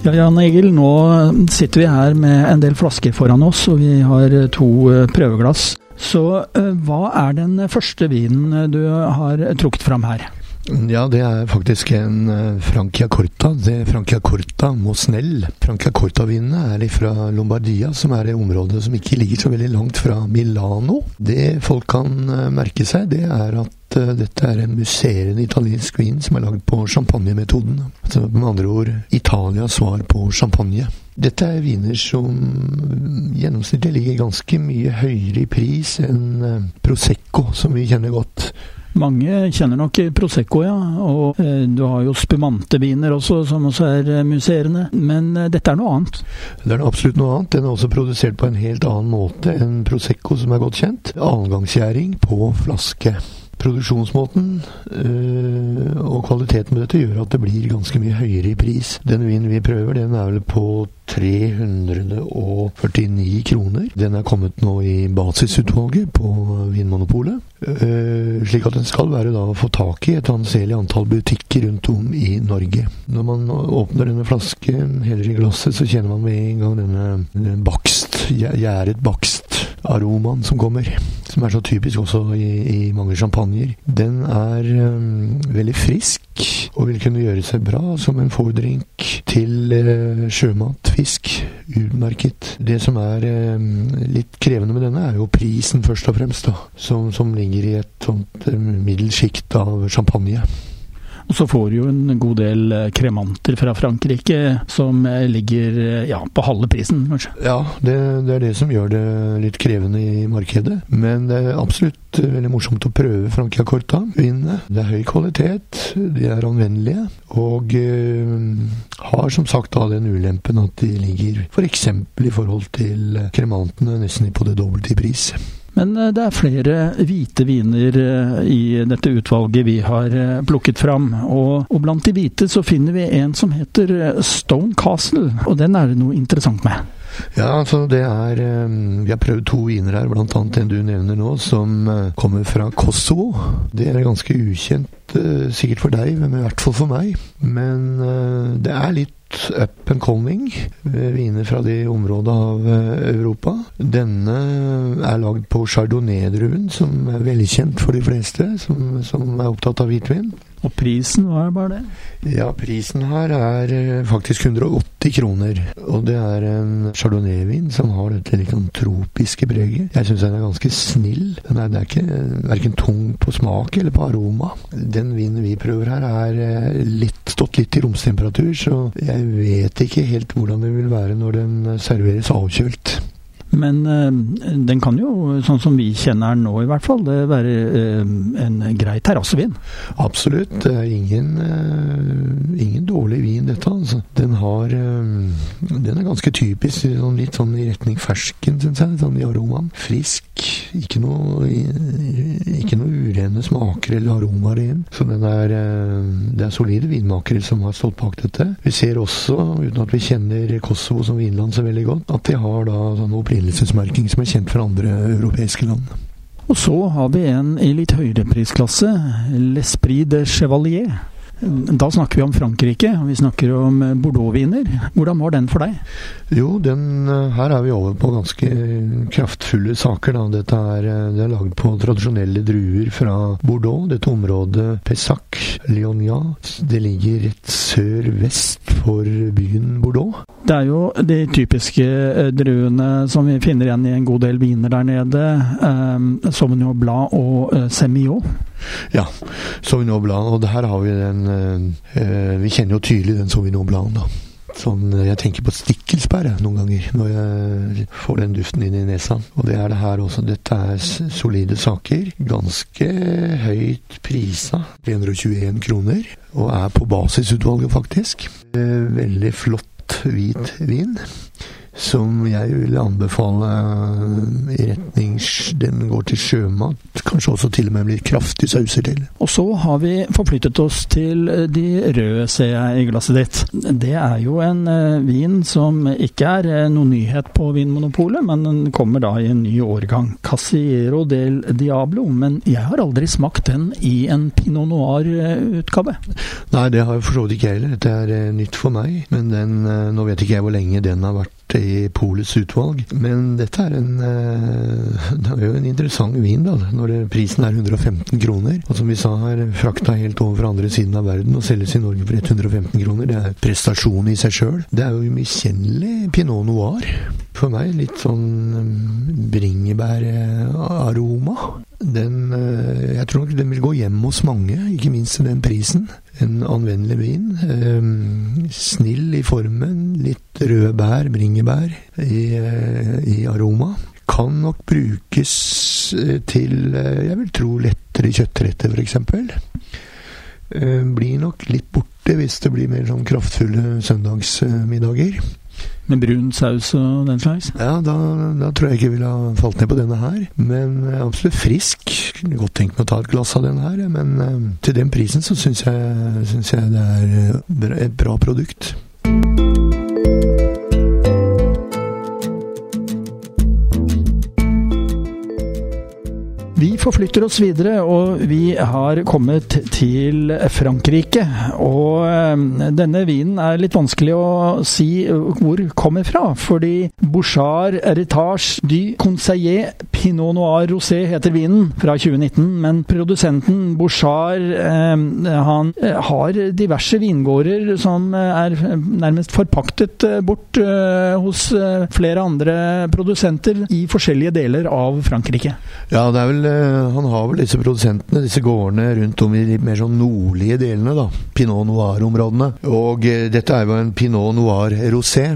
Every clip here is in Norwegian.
Ja, Jan Egil, nå sitter vi her med en del flasker foran oss, og vi har to eh, prøveglass. Så eh, hva er den første vinen du har trukket fram her? Ja, det er faktisk en uh, Francia Corta. Det er Francia Corta Mosnell. Francia Corta-vinene er fra Lombardia, som er et område som ikke ligger så veldig langt fra Milano. Det folk kan uh, merke seg, det er at uh, dette er en musserende italiensk vin som er lagd på champagnemetoden. Altså, med andre ord Italias svar på champagne. Dette er viner som gjennomsnittlig ligger ganske mye høyere i pris enn Prosecco, som vi kjenner godt. Mange kjenner nok Prosecco, ja. Og eh, du har jo spumanteviner også, som også er eh, musserende. Men eh, dette er noe annet? Det er absolutt noe annet. Den er også produsert på en helt annen måte enn Prosecco, som er godt kjent. Annengangsgjæring på flaske. Produksjonsmåten øh, og kvaliteten med dette gjør at det blir ganske mye høyere i pris. Den vinen vi prøver, den er vel på 349 kroner. Den er kommet nå i basisutvalget på Vinmonopolet. Øh, slik at den skal være da å få tak i et anselig antall butikker rundt om i Norge. Når man åpner denne flasken, heller i glasset, så kjenner man med en gang denne, denne bakst, gjæret bakst-aromaen som kommer. Som er så typisk også i, i mange champagner. Den er um, veldig frisk og vil kunne gjøre seg bra som en fordrink til uh, sjømat, fisk. Utmerket. Det som er uh, litt krevende med denne, er jo prisen, først og fremst. da, Som, som ligger i et sånt uh, middels sjikt av champagne. Og så får du jo en god del kremanter fra Frankrike som ligger ja, på halve prisen, kanskje. Ja, det, det, er det som gjør det litt krevende i markedet. Men det er absolutt veldig morsomt å prøve Francia Corta. Vinene. Det er høy kvalitet, de er anvendelige, og eh, har som sagt da den ulempen at de ligger f.eks. For i forhold til kremantene nesten på det dobbelte i pris. Men det er flere hvite viner i dette utvalget vi har plukket fram. Og, og, blant de hvite så finner vi en som heter Stone Castle, og den er det noe interessant med. Ja, altså det er Vi har prøvd to viner her, blant annet den du nevner nå, som kommer fra Kosovo. Det er ganske ukjent, sikkert for deg, men i hvert fall for meg. Men det er litt up and coming. Viner fra de området av Europa. Denne er lagd på chardonnay-druen, som er velkjent for de fleste som, som er opptatt av hvitvin. Og prisen, hva er bare det? Ja, prisen her er faktisk 180 kroner. Og det er en chardonnay-vin som har dette litt sånn tropiske preget. Jeg syns den er ganske snill. Den er, den er verken tung på smak eller på aroma. Den vinen vi prøver her, er litt, stått litt i romstemperatur, så jeg vet ikke helt hvordan det vil være når den serveres avkjølt. Men øh, den kan jo, sånn som vi kjenner den nå i hvert fall, det være øh, en grei terrassevin? Absolutt. Det er ingen, ingen dårlig vin, dette. altså. Den har Den er ganske typisk, sånn, litt sånn i retning fersken, syns jeg. Sånn i aromaen. Frisk. Ikke noe, ikke noe urene smaker eller aromaer i den. Så er, det er solide vinmakere som har stått bak dette. Vi ser også, uten at vi kjenner Kosovo som vinland så veldig godt, at de har da sånn opprinnelsesmerking som er kjent fra andre europeiske land. Og så har vi en i litt høyere prisklasse, L'Esprit de Chevalier. Da snakker vi om Frankrike, og vi snakker om Bordeaux-viner. Hvordan var den for deg? Jo, den, her er vi over på ganske kraftfulle saker. Da. Dette er, det er lagd på tradisjonelle druer fra Bordeaux. Dette området Pessac, Lyonnat, det ligger rett sør-vest for byen Bordeaux. Det er jo de typiske druene som vi finner igjen i en god del viner der nede. Eh, Sauvignon Blanc og eh, Semillon. Ja, Sauvignon. Og her har vi den eh, Vi kjenner jo tydelig den Sauvignon Blanc, da. Sånn, jeg tenker på stikkelsbær noen ganger når jeg får den duften inn i nesa. Og det er det her også. Dette er solide saker. Ganske høyt prisa. 321 kroner. Og er på basisutvalget, faktisk. Veldig flott flott hvit vin som jeg vil anbefale i retning Den går til sjømat, kanskje også til og med blir kraftig sauser til. Og så har vi forflyttet oss til de røde, ser jeg i glasset ditt. Det er jo en uh, vin som ikke er noen nyhet på Vinmonopolet, men den kommer da i en ny årgang. Casiero del Diablo. Men jeg har aldri smakt den i en pinot noir-utgave. Nei, det har jeg for så vidt ikke heller. Dette er nytt for meg. Men den, nå vet ikke jeg hvor lenge den har vært i Polets utvalg. Men dette er en eh, Det er jo en interessant vin, da, når det, prisen er 115 kroner. Og som vi sa her, frakta helt over fra andre siden av verden og selges i Norge for 115 kroner. Det er prestasjon i seg sjøl. Det er jo umiskjennelig pinot noir. For meg litt sånn mm, bringebæraroma. Den eh, Jeg tror nok den vil gå hjem hos mange, ikke minst til den prisen. En anvendelig vin. Um, snill i formen. Litt røde bær, bringebær, i, uh, i aroma. Kan nok brukes uh, til, jeg vil tro, lettere kjøttretter, f.eks. Uh, blir nok litt borte hvis det blir mer sånn kraftfulle søndagsmiddager. Med brun saus og den slags? Ja, da, da, tror jeg ikke jeg ville ha falt ned på denne her. Men absolutt frisk. Kunne godt tenkt meg å ta et glass av denne her, men uh, til den prisen så syns jeg, synes jeg det er et bra produkt. Vi forflytter oss videre, og vi har kommet til Frankrike. Og eh, denne vinen er litt vanskelig å si hvor kommer fra, fordi Bouchard Heritage du Conseiller Pinot Noir Rosé heter vinen fra 2019. Men produsenten Bouchard eh, han eh, har diverse vingårder som er nærmest forpaktet bort hos flere andre produsenter i forskjellige deler av Frankrike. Ja, det er vel Eh, han har vel disse produsentene, disse gårdene rundt om i de mer sånn nordlige delene, da. Pinot noir-områdene. Og eh, dette er jo en pinot noir rosé.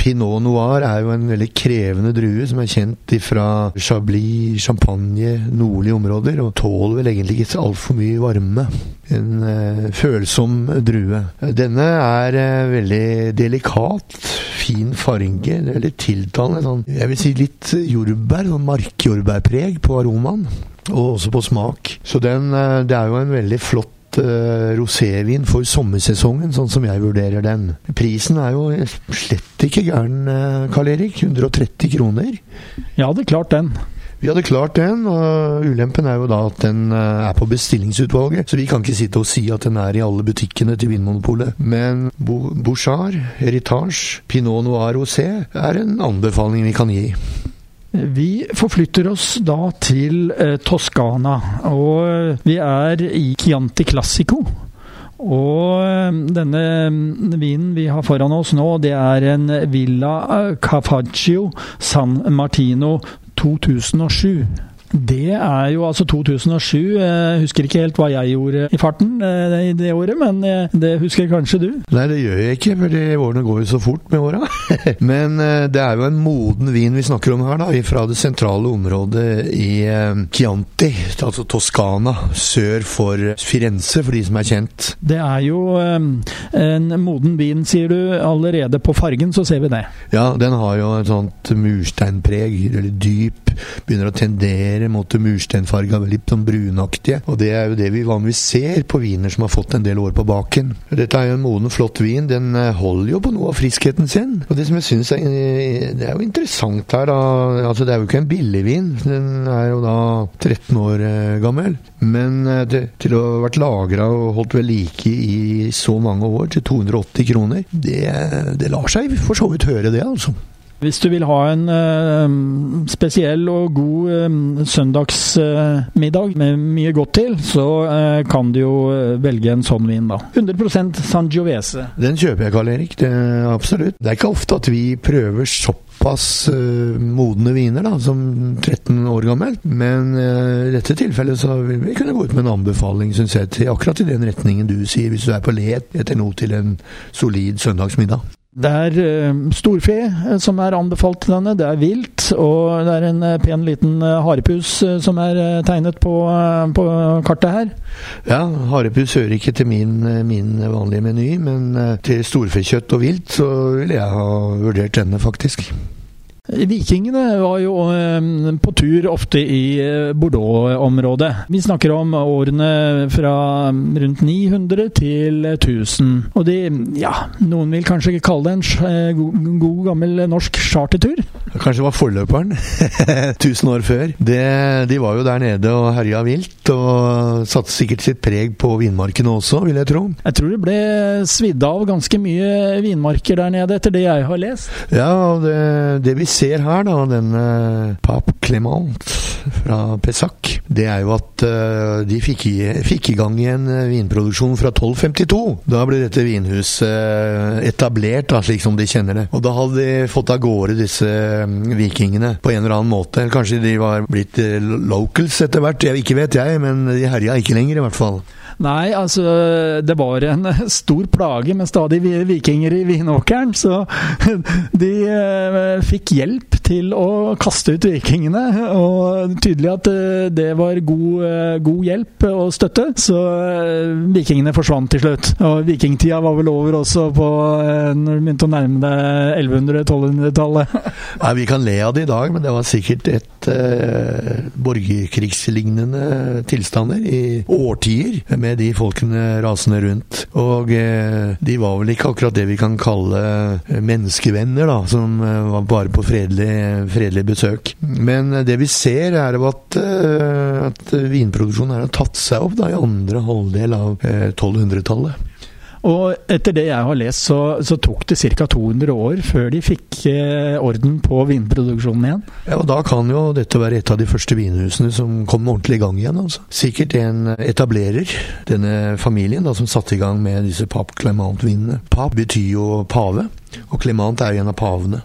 Pinot noir er jo en veldig krevende drue som er kjent fra Chablis, Champagne, nordlige områder, og tåler vel egentlig ikke altfor mye varme. En eh, følsom drue. Denne er eh, veldig delikat, fin farge, veldig tiltalende. Sånn, jeg vil si litt jordbær, sånn markjordbærpreg på aromaen og også på smak. Så den, eh, det er jo en veldig flott uh, rosévin for sommersesongen, sånn som jeg vurderer den. Prisen er jo slett ikke gæren, uh, Karl Erik. 130 kroner. Ja, det er klart den. Vi hadde klart den, og ulempen er jo da at den er på bestillingsutvalget. Så vi kan ikke sitte og si at den er i alle butikkene til Vinmonopolet. Men Bouchard, Heritage, Pinot Noir Rosé er en anbefaling vi kan gi. Vi forflytter oss da til eh, Toskana, og eh, vi er i Chianti Classico. Og eh, denne mm, vinen vi har foran oss nå, det er en Villa Cafaggio San Martino 2007. Det er jo altså 2007. Jeg husker ikke helt hva jeg gjorde i farten eh, i det året, men eh, det husker kanskje du? Nei, det gjør jeg ikke, for årene går jo så fort med åra. men eh, det er jo en moden vin vi snakker om her, da, fra det sentrale området i Chianti, altså Toskana, sør for Firenze, for de som er kjent. Det er jo en moden vin, sier du. Allerede på fargen så ser vi det. Ja, den har jo et sånt mursteinpreg, eller dyp. Begynner å tendere mer mot det mursteinfarga, litt sånn brunaktige. Og det er jo det vi vanligvis ser på viner som har fått en del år på baken. Dette er jo en moden, flott vin. Den eh, holder jo på noe av friskheten sin. Og det som jeg syns er, eh, det er jo interessant her, da Altså, det er jo ikke en billigvin. Den er jo da 13 år eh, gammel. Men det, til å ha vært lagra og holdt ved like i så mange år, til 280 kroner, det, det lar seg for så vidt høre, det, altså. Hvis du vil ha en uh, spesiell og god uh, søndagsmiddag uh, med mye godt til, så kan du jo velge en sånn vin, da. 100% Sangiovese. Den kjøper jeg, Karl Erik. Det, absolutt. Det er ikke ofte at vi prøver såpass modne viner da, som 13 år gammel, men i dette tilfellet så vil vi kunne gå ut med en anbefaling, syns jeg, til akkurat i den retningen du sier, hvis du er på let etter noe til en solid søndagsmiddag. Det er uh, storfe uh, som er anbefalt til denne, det er vilt, og det er en uh, pen liten harepus som er tegnet på, på, kartet her. Ja, harepus hører ikke til min, min vanlige meny, men til storfekjøtt og vilt så ville jeg ha vurdert denne, faktisk. Vikingene var jo ehm, på tur ofte i eh, Bordeaux-området. Vi snakker om årene fra rundt 900 til 1000. Og de, ja, noen vil kanskje ikke kalle det en eh, god, god gammel norsk chartertur? Kanskje det var forløperen. 1000 år før. Det, de var jo der nede og herja vilt, og satte sikkert sitt preg på vinmarkene også, vil jeg tro. Jeg tror det ble svidd av ganske mye vinmarker der nede, etter det jeg har lest. Ja, det, det vi ser her, da, denne pap Clement fra Pessac, det er jo at uh, de fikk i, fikk i, gang igjen uh, vinproduksjon fra 1252. Da ble dette vinhuset etablert, da, slik som de kjenner det. Og da hadde de fått av gårde disse um, vikingene på en eller annen måte. Eller kanskje de var blitt locals etter hvert, jeg, ikke vet jeg, men de herja ikke lenger, i hvert fall. Nei, altså Det var en stor plage med stadig vikinger i vinåkeren, så de eh, fikk hjelp til å kaste ut vikingene. Og tydelig at eh, det var god, eh, god hjelp og støtte, så vikingene forsvant til slutt. Og vikingtida var vel over også på når du begynte å nærme deg 1100-1200-tallet. Ja, vi kan le av det i dag, men det var sikkert et eh, borgerkrigslignende tilstander i årtier med de folkene rasende rundt. Og eh, de var vel ikke akkurat det vi kan kalle eh, menneskevenner, da, som eh, var bare på fredelig, fredelig besøk. Men det vi ser, er at, at vinproduksjonen har tatt seg opp da, i andre halvdel av 1200-tallet. Og etter det jeg har lest, så, så tok det ca. 200 år før de fikk eh, orden på vinproduksjonen igjen. Ja, og Da kan jo dette være et av de første vinhusene som kom ordentlig i gang igjen. altså. Sikkert en etablerer, denne familien da, som satte i gang med disse Pap Clement-vinene. Pap betyr jo pave, og Clement er jo en av pavene.